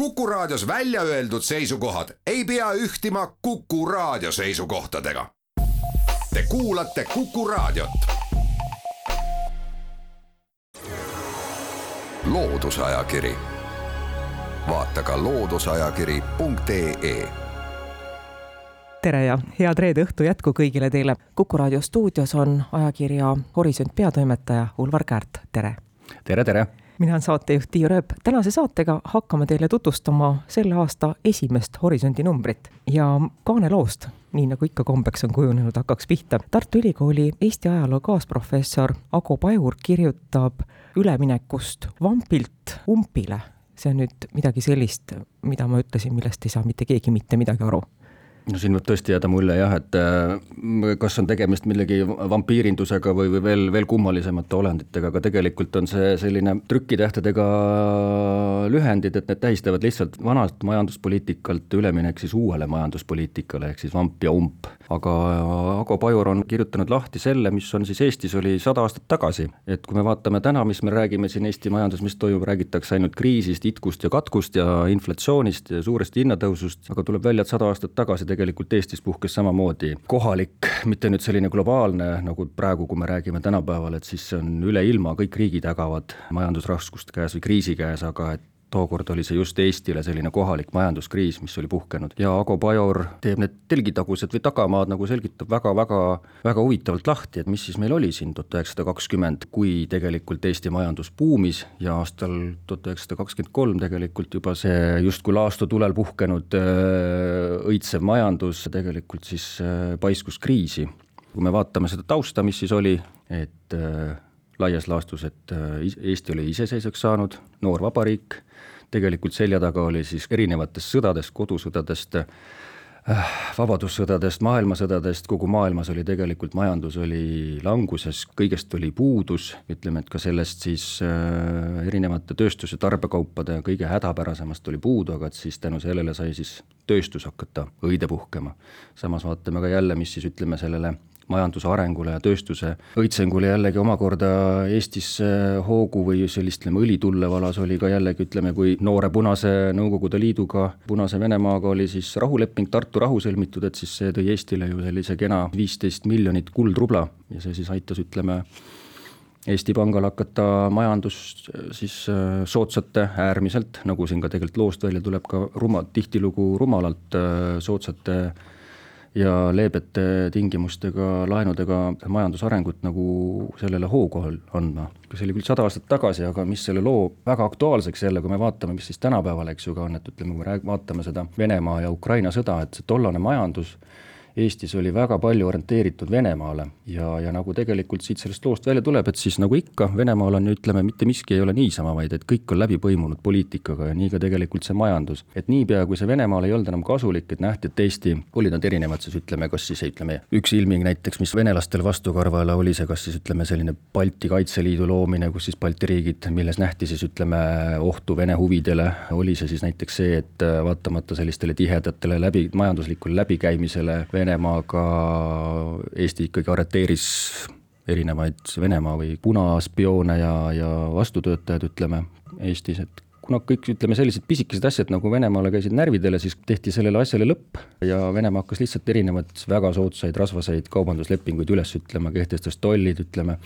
Kuku Raadios välja öeldud seisukohad ei pea ühtima Kuku Raadio seisukohtadega. Te kuulate Kuku Raadiot. loodusajakiri, vaata ka looduseajakiri.ee tere ja head reede õhtu jätku kõigile teile. kuku raadio stuudios on ajakirja Horisont peatoimetaja Ulvar Käärt, tere. tere, tere mina olen saatejuht Tiia Rööp. tänase saatega hakkame teile tutvustama selle aasta esimest Horisondi numbrit ja kaaneloost, nii nagu ikka kombeks on kujunenud, hakkaks pihta. Tartu Ülikooli Eesti ajaloo kaasprofessor Ago Pajur kirjutab üleminekust vampilt umpile. see on nüüd midagi sellist, mida ma ütlesin, millest ei saa mitte keegi mitte midagi aru no siin võib tõesti jääda mulje jah, et äh, kas on tegemist millegi vampiirindusega või, või veel, veel kummalisemate olenditega, aga tegelikult on see selline trükitähtedega lühendid, et need tähistavad lihtsalt vanalt majanduspoliitikalt üleminek siis uuele majanduspoliitikale, ehk siis vamp ja ump. aga Ago Pajur on kirjutanud lahti selle, mis on siis Eestis oli sada aastat tagasi, et kui me vaatame täna, mis me räägime siin Eesti majandus, mis toimub, räägitakse ainult kriisist, itkust ja katkust ja inflatsioonist ja suurest hinnatõusust, aga tuleb välja, et sada aastat tagasi tegelikult Eestis puhkes samamoodi. Kohalik, mitte nüüd selline globaalne, nagu praegu, kui me räägime tänapäeval, et siis see on üle ilma, kõik riigid ägavad majandusraskuste käes või kriisi käes, aga et tookord oli see just Eestile selline kohalik majanduskriis, mis oli puhkenud ja Ago Pajor teeb need telgitagused või tagamaad nagu selgitab väga-väga, väga huvitavalt lahti, et mis siis meil oli siin tuhat üheksasada kakskümmend, kui tegelikult Eesti majandus buumis ja aastal tuhat üheksasada kakskümmend kolm tegelikult juba see justkui laastutulel puhkenud õitsev majandus tegelikult siis paiskus kriisi. kui me vaatame seda tausta, mis siis oli, et laias laastus, et Eesti oli iseseisvaks saanud, noor vabariik tegelikult selja taga oli siis erinevatest sõdadest, kodusõdadest, äh, vabadussõdadest, maailmasõdadest, kogu maailmas oli tegelikult majandus oli languses, kõigest oli puudus, ütleme, et ka sellest siis äh, erinevate tööstus- ja tarbekaupade kõige hädapärasemast oli puudu, aga et siis tänu sellele sai siis tööstus hakata õide puhkema. samas vaatame ka jälle, mis siis ütleme sellele majanduse arengule ja tööstuse õitsengule jällegi omakorda Eestis hoogu või sellist, ütleme, õlitulle valas oli ka jällegi, ütleme, kui noore punase Nõukogude Liiduga, Punase Venemaaga oli siis rahuleping, Tartu rahu sõlmitud, et siis see tõi Eestile ju sellise kena viisteist miljonit kuldrubla ja see siis aitas, ütleme, Eesti Pangal hakata majandust siis äh, soodsate, äärmiselt, nagu siin ka tegelikult loost välja tuleb, ka ruma, tihtilugu rumalalt äh, soodsate ja leebete tingimustega laenudega majandusarengut nagu sellele hoogu andma. see oli küll sada aastat tagasi, aga mis selle loo väga aktuaalseks jälle, kui me vaatame, mis siis tänapäeval, eks ju, ka on, et ütleme, kui me rääg-, vaatame seda Venemaa ja Ukraina sõda, et see tollane majandus Eestis oli väga palju orienteeritud Venemaale ja, ja nagu tegelikult siit sellest loost välja tuleb, et siis nagu ikka, Venemaal on ütleme, mitte miski ei ole niisama, vaid et kõik on läbi põimunud poliitikaga ja nii ka tegelikult see majandus. et niipea, kui see Venemaal ei olnud enam kasulik, et nähti, et Eesti, olid nad erinevad siis ütleme, kas siis ütleme, üks ilming näiteks, mis venelastele vastukarvale oli see, kas siis ütleme, selline Balti Kaitseliidu loomine, kus siis Balti riigid, milles nähti siis ütleme, ohtu Vene huvidele, oli see siis näiteks see, et vaatamata sellistele tihedatele läbi, majanduslikule läbikäimisele Venemaaga Eesti ikkagi arreteeris erinevaid Venemaa või punaspioone ja, ja vastutöötajaid, ütleme, Eestis, et kuna kõik, ütleme, sellised pisikesed asjad nagu Venemaale käisid närvidele, siis tehti sellele asjale lõpp ja Venemaa hakkas lihtsalt erinevaid väga soodsaid rasvaseid kaubanduslepinguid üles ütlema, kehtestas tollid, ütleme,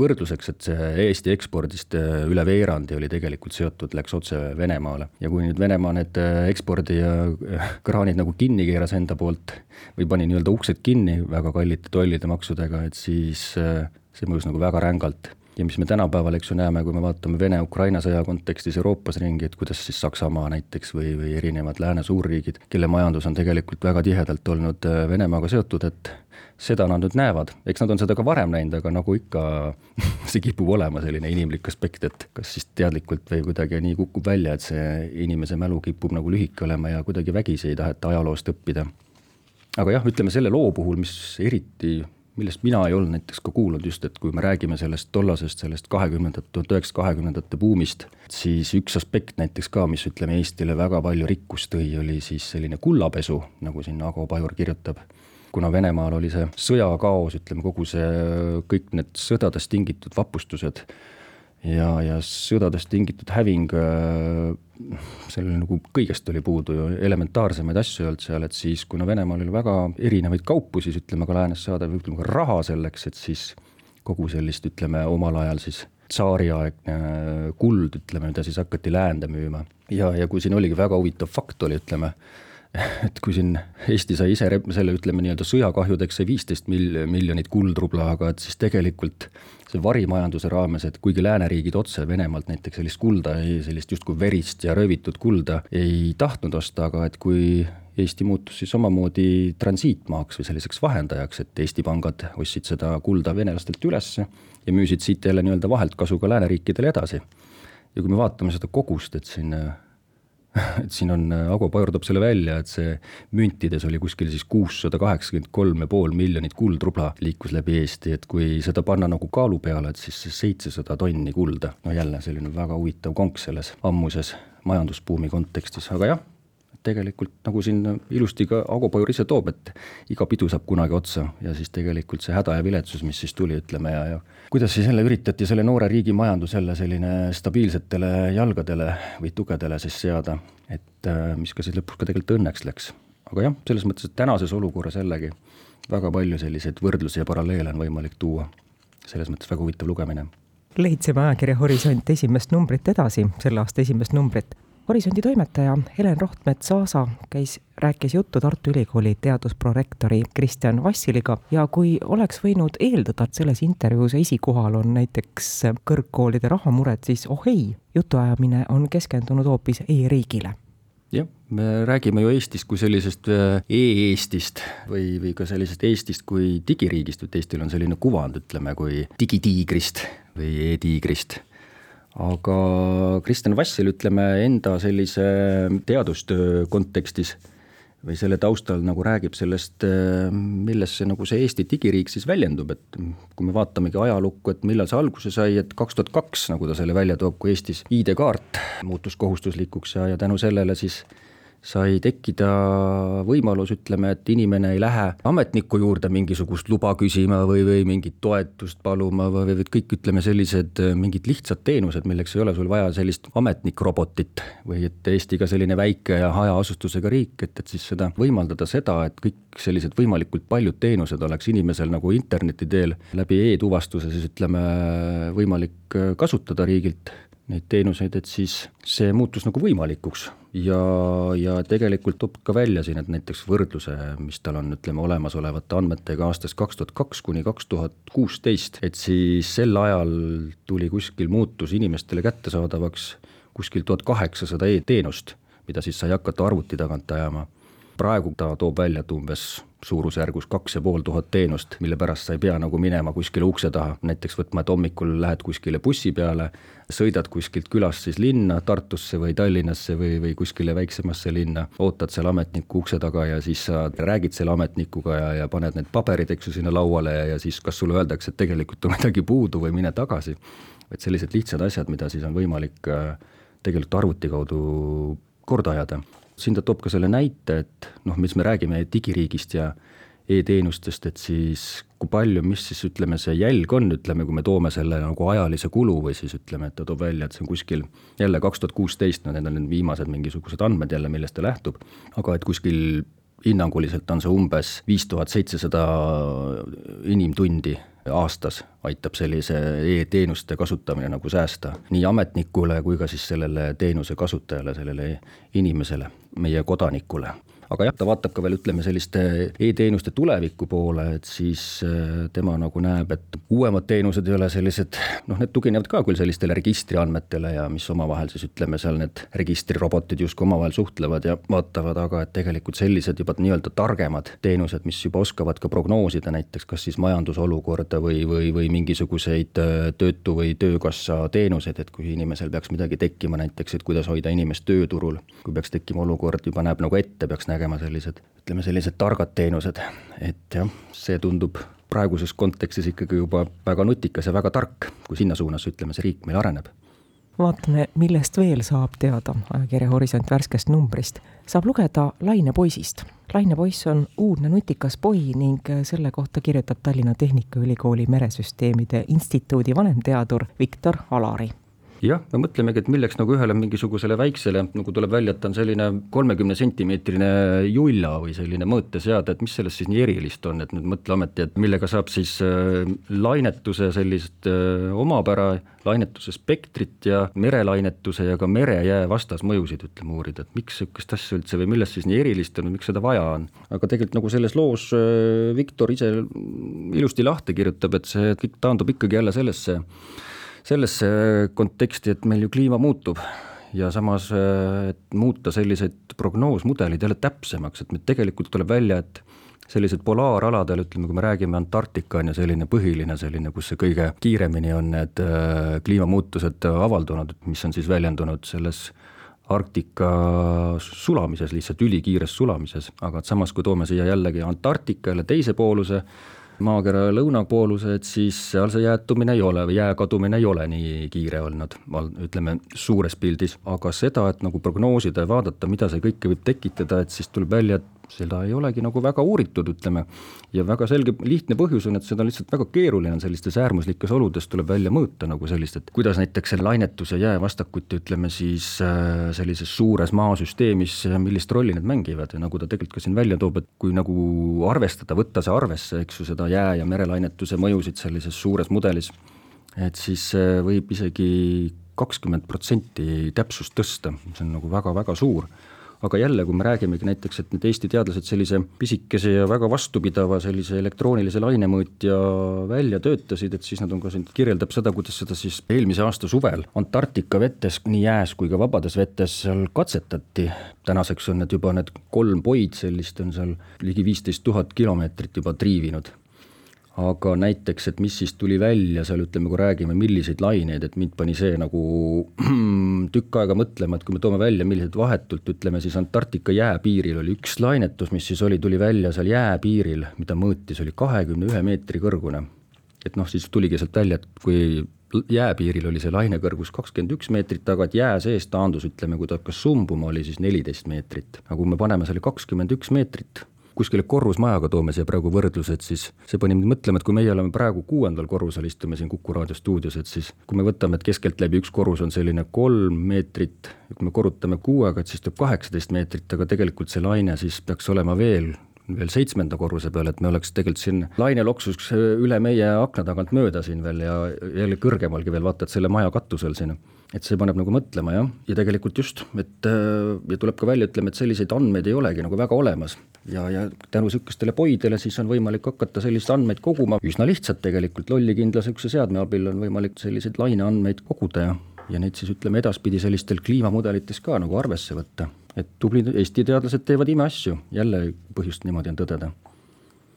võrdluseks, et see Eesti ekspordist äh, üle veerandi oli tegelikult seotud, läks otse Venemaale. Ja kui nüüd Venemaa need äh, ekspordi ja äh, nagu kinni keeras enda poolt või pani nii-öelda uksed kinni väga kallite tollide maksudega, et siis see mõjus nagu väga rängalt ja mis me tänapäeval, eks ju, näeme, kui me vaatame Vene-Ukraina sõja kontekstis Euroopas ringi, et kuidas siis Saksamaa näiteks või, või erinevad lääne suurriigid, kelle majandus on tegelikult väga tihedalt olnud äh, Venemaaga seotud, et seda nad nüüd näevad, eks nad on seda ka varem näinud, aga nagu ikka see kipub olema selline inimlik aspekt, et kas siis teadlikult või kuidagi nii kukub välja, et see inimese mälu kipub nagu lühike olema ja kuidagi vägisi ei taheta ajaloost õppida. aga jah, ütleme selle loo puhul, mis eriti millest mina ei olnud näiteks ka kuulnud just, et kui me räägime sellest tollasest, sellest kahekümnendat, tuhat üheksasada kahekümnendate buumist, siis üks aspekt näiteks ka, mis ütleme, Eestile väga palju rikkust tõi, oli siis selline kullapesu, nagu siin Ago Pajur kirjutab. kuna Venemaal oli see sõjakaos, ütleme kogu see, kõik need sõdadest tingitud vapustused ja, ja sõdadest tingitud häving, äh, seal nagu kõigest oli puudu ju, elementaarsemaid asju ei olnud seal, et siis kuna Venemaal oli väga erinevaid kaupu siis ütleme ka läänest saada ütleme ka raha selleks, et siis kogu sellist, ütleme omal ajal siis tsaariaegne kuld, ütleme, mida siis hakati läände müüma. ja, ja kui siin oligi väga huvitav fakt oli, ütleme, et kui siin Eesti sai ise selle, ütleme nii-öelda sõjakahjudeks sai viisteist mil-, miljonit kuldrubla, aga et siis tegelikult see varimajanduse raames, et kuigi lääneriigid otse Venemaalt näiteks sellist kulda, sellist justkui verist ja röövitud kulda ei tahtnud osta, aga et kui Eesti muutus siis omamoodi transiitmaaks või selliseks vahendajaks, et Eesti pangad ostsid seda kulda venelastelt üles ja müüsid siit jälle nii-öelda vahelt kasu ka lääneriikidele edasi. ja kui me vaatame seda kogust, et siin et siin on, Ago Pajur toob selle välja, et see müntides oli kuskil siis kuussada kaheksakümmend kolm ja pool miljonit kuldrubla liikus läbi Eesti, et kui seda panna nagu kaalu peale, et siis seitsesada tonni kulda, no jälle selline väga huvitav konks selles ammuses majandusbuumi kontekstis, aga jah, tegelikult nagu siin ilusti ka Ago Pajur ise toob, et iga pidu saab kunagi otsa ja siis tegelikult see häda ja viletsus, mis siis tuli, ütleme, ja, ja kuidas siis jälle üritati selle noore riigi majandus jälle selline stabiilsetele jalgadele või tugedele siis seada, et äh, mis ka siis lõpuks ka tegelikult õnneks läks. aga jah, selles mõttes, et tänases olukorras jällegi väga palju selliseid võrdlusi ja paralleele on võimalik tuua. selles mõttes väga huvitav lugemine lehitseme ajakirja Horisont esimest numbrit edasi, selle aasta esimest numbrit Horisondi toimetaja Helen Rohtmets-Aasa käis, rääkis juttu Tartu Ülikooli teadusprorektori Kristjan Vassiliga ja kui oleks võinud eeldada, et selles intervjuus esikohal on näiteks kõrgkoolide rahamured, siis oh ei, jutuajamine on keskendunud hoopis e-riigile. Jah, me räägime ju Eestist kui sellisest äh, e-Eestist või, või ka sellisest Eestist kui digiriigist, et Eestil on selline kuvand, ütleme, kui digitiigrist või e-tiigrist aga Kristjan Vassil, ütleme enda sellise teadustöö kontekstis või selle taustal nagu räägib sellest, milles see nagu see Eesti digiriik siis väljendub, et kui me vaatamegi ajalukku, et millal see alguse sai, et kaks tuhat kaks, nagu ta selle välja toob, kui Eestis ID-kaart muutus kohustuslikuks ja, ja tänu sellele siis sai tekkida võimalus, ütleme, et inimene ei lähe ametniku juurde mingisugust luba küsima või, või mingit toetust paluma või, või kõik, ütleme, sellised äh, mingid lihtsad teenused, milleks ei ole sul vaja sellist ametnikrobotit või et Eesti ka selline väike ja hajaasustusega riik, et, et siis seda võimaldada seda, et kõik sellised võimalikult paljud teenused oleks inimesel nagu interneti teel läbi e-tuvastuse siis ütleme, võimalik äh, kasutada riigilt neid teenuseid, et siis see muutus nagu võimalikuks ja, ja tegelikult toob ka välja siin, et näiteks võrdluse, mis tal on, ütleme, olemasolevate andmetega aastast kaks tuhat kaks kuni kaks tuhat kuusteist, et siis sel ajal tuli kuskil muutus inimestele kättesaadavaks kuskil tuhat kaheksasada e-teenust, mida siis sai hakata arvuti tagant ajama. Praegu ta toob välja, et umbes suurusjärgus kaks ja pool tuhat teenust, mille pärast sa ei pea nagu minema kuskile ukse taha, näiteks võtma, et hommikul lähed kuskile bussi peale, sõidad kuskilt külast siis linna, Tartusse või Tallinnasse või, või kuskile väiksemasse linna, ootad seal ametniku ukse taga ja siis sa räägid selle ametnikuga ja, ja paned need paberid, eks ju, sinna lauale ja, ja siis kas sulle öeldakse, et tegelikult on midagi puudu või mine tagasi. et sellised lihtsad asjad, mida siis on võimalik äh, tegelikult arvuti kaudu korda ajada siin ta toob ka selle näite, et noh, mis me räägime digiriigist ja e-teenustest, et siis kui palju, mis siis ütleme, see jälg on, ütleme, kui me toome selle nagu ajalise kulu või siis ütleme, et ta toob välja, et see on kuskil jälle kaks tuhat kuusteist, no need on nüüd viimased mingisugused andmed jälle, millest ta lähtub, aga et kuskil hinnanguliselt on see umbes viis tuhat seitsesada inimtundi aastas aitab sellise e-teenuste kasutamine nagu säästa nii ametnikule kui ka siis sellele teenuse kasutajale, sellele inimesele, meie kodanikule aga jah, ta vaatab ka veel ütleme selliste e-teenuste tuleviku poole, et siis äh, tema nagu näeb, et uuemad teenused ei ole sellised noh, need tuginevad ka küll sellistele registriandmetele ja mis omavahel siis ütleme seal need registrirobotid justkui omavahel suhtlevad ja vaatavad, aga et tegelikult sellised juba nii-öelda targemad teenused, mis juba oskavad ka prognoosida näiteks kas siis majandusolukorda või, või, või mingisuguseid äh, töötu- või töökassa teenuseid, et kui inimesel peaks midagi tekkima näiteks, et kuidas hoida inimest tööturul, kui peaks tekkima olukord, juba näeb nagu ette, peaks nägema sellised, ütleme sellised targad teenused, et jah, see tundub praeguses kontekstis ikkagi juba väga nutikas ja väga tark, kui sinna suunas, ütleme, see riik meil areneb vaatame, millest veel saab teada ajakirja Horisont värskest numbrist. saab lugeda Laine poisist. Laine poiss on uudne nutikas poi ning selle kohta kirjutab Tallinna Tehnikaülikooli meresüsteemide instituudi vanemteadur Viktor Alari jah, me mõtlemegi, et milleks nagu ühele mingisugusele väiksele, nagu tuleb välja, et ta on selline kolmekümne sentimeetrine julla või selline mõõteseade, et mis sellest siis nii erilist on, et nüüd mõtle ometi, et millega saab siis äh, lainetuse sellist äh, omapära, lainetuse spektrit ja merelainetuse ja ka merejää vastasmõjusid, ütleme, uurida, et miks niisugust asja üldse või millest siis nii erilist on või miks seda vaja on. aga tegelikult nagu selles loos äh, Viktor ise ilusti lahti kirjutab, et see kõik taandub ikkagi jälle sellesse, sellesse konteksti, et meil ju kliima muutub. Ja samas, et muuta sellised prognoosmudelid jälle täpsemaks, et meil tegelikult tuleb välja, et sellised polaaraladel, ütleme, kui me räägime, Antarktika on ju selline põhiline selline, kus see kõige kiiremini on need äh, kliimamuutused avaldunud, mis on siis väljendunud selles Arktika sulamises, lihtsalt ülikiires sulamises, aga et samas, kui toome siia jällegi Antarktika jälle teise pooluse, maakera lõunapooluse, et siis seal see jäätumine ei ole või jää kadumine ei ole nii kiire olnud, ütleme suures pildis, aga seda, et nagu prognoosida ja vaadata, mida see kõike võib tekitada, et siis tuleb välja, et seda ei olegi nagu väga uuritud, ütleme. ja väga selge, lihtne põhjus on, et seda on lihtsalt väga keeruline on sellistes äärmuslikes oludes tuleb välja mõõta nagu sellist, et kuidas näiteks selle lainetus ja jää vastakuti, ütleme siis äh, sellises suures maasüsteemis, millist rolli need mängivad. Ja nagu ta tegelikult ka siin välja toob, et kui nagu arvestada, võtta see arvesse, eks ju, seda jää- ja merelainetuse mõjusid sellises suures mudelis, et siis äh, võib isegi kakskümmend protsenti täpsust tõsta, see on nagu väga-väga suur aga jälle, kui me räägimegi näiteks, et need Eesti teadlased sellise pisikese ja väga vastupidava sellise elektroonilise lainemõõtja välja töötasid, et siis nad on ka siin, kirjeldab seda, kuidas seda siis eelmise aasta suvel Antarktika vetes, nii jääs kui ka vabades vetes seal katsetati. tänaseks on need juba need kolm poid sellist on seal ligi viisteist tuhat kilomeetrit juba triivinud aga näiteks, et mis siis tuli välja seal, ütleme, kui räägime, milliseid laineid, et mind pani see nagu tükk aega mõtlema, et kui me toome välja, millised vahetult, ütleme siis Antarktika jääpiiril oli üks lainetus, mis siis oli, tuli välja seal jääpiiril, mida mõõtis, oli kahekümne ühe meetri kõrgune. et noh, siis tuligi sealt välja, et kui jääpiiril oli see laine kõrgus kakskümmend üks meetrit, aga et jää sees taandus, ütleme, kui ta hakkas sumbuma, oli siis neliteist meetrit. aga kui me paneme selle kakskümmend üks meetrit kuskile korrusmajaga toome siia praegu võrdlused, siis see pani mind mõtlema, et kui meie oleme praegu kuuendal korrusel, istume siin Kuku raadio stuudios, et siis kui me võtame, et keskeltläbi üks korrus on selline kolm meetrit, kui me korrutame kuuega, et siis tuleb kaheksateist meetrit, aga tegelikult see laine siis peaks olema veel veel seitsmenda korruse peal, et me oleks tegelikult siin laine loksuks üle meie akna tagant mööda siin veel ja jälle kõrgemalgi veel, vaata et selle maja katusel siin et see paneb nagu mõtlema jah, ja tegelikult just, et äh, ja tuleb ka välja, ütleme, et selliseid andmeid ei olegi nagu väga olemas. ja, ja tänu niisugustele poidele siis on võimalik hakata selliseid andmeid koguma. Üsna lihtsalt tegelikult, lollikindla niisuguse seadme abil on võimalik selliseid laineandmeid koguda ja ja neid siis ütleme edaspidi sellistel kliimamudelites ka nagu arvesse võtta. et tublid Eesti teadlased teevad imeasju, jälle põhjust niimoodi on tõdeda.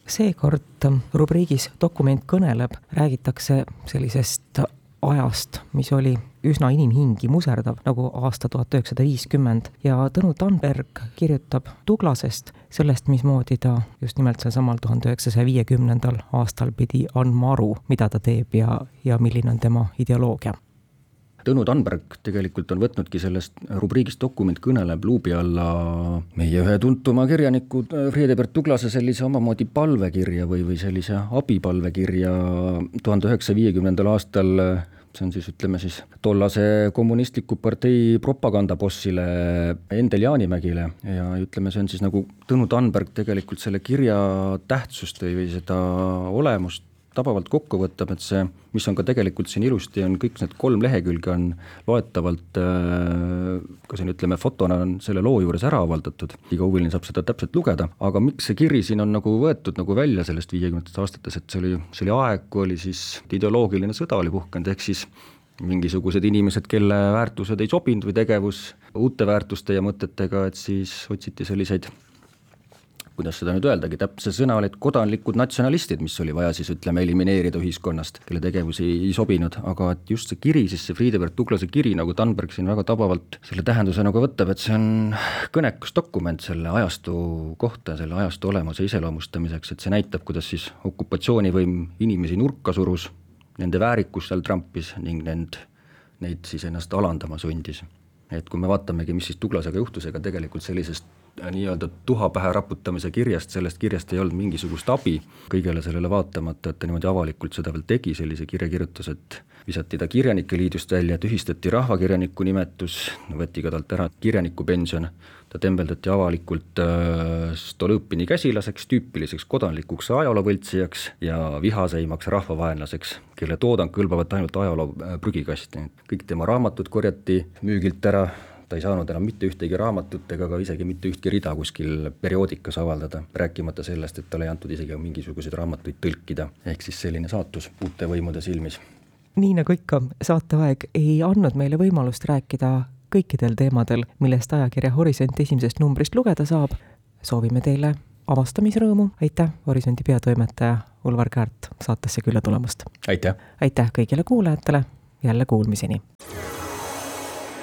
Seekord rubriigis Dokument kõneleb, räägitakse sellisest ajast, mis oli üsna inimhingi muserdav, nagu aasta tuhat üheksasada viiskümmend. Ja Tõnu Tanberg kirjutab Tuglasest, sellest, mismoodi ta just nimelt sealsamal tuhande üheksasaja viiekümnendal aastal pidi andma aru, mida ta teeb ja, ja milline on tema ideoloogia Tõnu Tanberg tegelikult on võtnudki sellest rubriigist Dokument kõneleb luubi alla meie ühe tuntuma kirjaniku Friedebert Tuglase sellise omamoodi palvekirja või, või sellise abipalvekirja tuhande üheksasaja viiekümnendal aastal see on siis ütleme siis tollase kommunistliku partei propagandabossile Endel Jaanimägile. Ja ütleme, see on siis nagu Tõnu Tanberg tegelikult selle kirja tähtsust või, või seda olemust tabavalt kokku võtab, et see, mis on ka tegelikult siin ilusti, on kõik need kolm lehekülge on loetavalt äh, ka siin ütleme, fotona on selle loo juures ära avaldatud, iga huviline saab seda täpselt lugeda, aga miks see kiri siin on nagu võetud nagu välja sellest viiekümnendatest aastates, et see oli, see oli aeg, kui oli siis ideoloogiline sõda oli puhkenud, ehk siis mingisugused inimesed, kelle väärtused ei sobinud või tegevus uute väärtuste ja mõtetega, et siis otsiti selliseid kuidas seda nüüd öeldagi, täpse sõna olid kodanlikud natsionalistid, mis oli vaja siis ütleme elimineerida ühiskonnast, kelle tegevus ei, sobinud, aga et just see kiri, siis see Friedebert Tuglase kiri, nagu Tanberg siin väga tabavalt selle tähenduse nagu võtab, et see on kõnekas dokument selle ajastu kohta, selle ajastu olemuse iseloomustamiseks, et see näitab, kuidas siis okupatsioonivõim inimesi nurka surus, nende väärikus seal trampis ning nend neid siis ennast alandama sundis. et kui me vaatamegi, mis siis Douglasega juhtus, ega tegelikult sellisest nii-öelda tuha pähe raputamise kirjast, sellest kirjast ei olnud mingisugust abi, kõigele sellele vaatamata, et ta niimoodi avalikult seda veel tegi, sellise kirja kirjutas, et visati ta Kirjanike Liidust välja, tühistati rahvakirjaniku nimetus, võeti ka talt ära kirjanikupension, ta tembeldati avalikult äh, Stolõpini käsilaseks, tüüpiliseks kodanlikuks ajaloovõltsijaks ja vihaseimaks rahvavaenlaseks, kelle toodang kõlbavad ainult ajaloo äh, prügikasti. kõik tema raamatud korjati müügilt ära, ta ei saanud enam mitte ühtegi raamatut ega ka isegi mitte ühtki rida kuskil perioodikas avaldada, rääkimata sellest, et talle ei antud isegi mingisuguseid raamatuid tõlkida, ehk siis selline saatus uute võimude silmis nii nagu ikka, saateaeg ei andnud meile võimalust rääkida kõikidel teemadel, millest ajakirja Horisont esimesest numbrist lugeda saab. soovime teile avastamisrõõmu, aitäh, Horisondi peatoimetaja Ulvar Käärt saatesse külla tulemast! aitäh! aitäh kõigile kuulajatele, jälle kuulmiseni!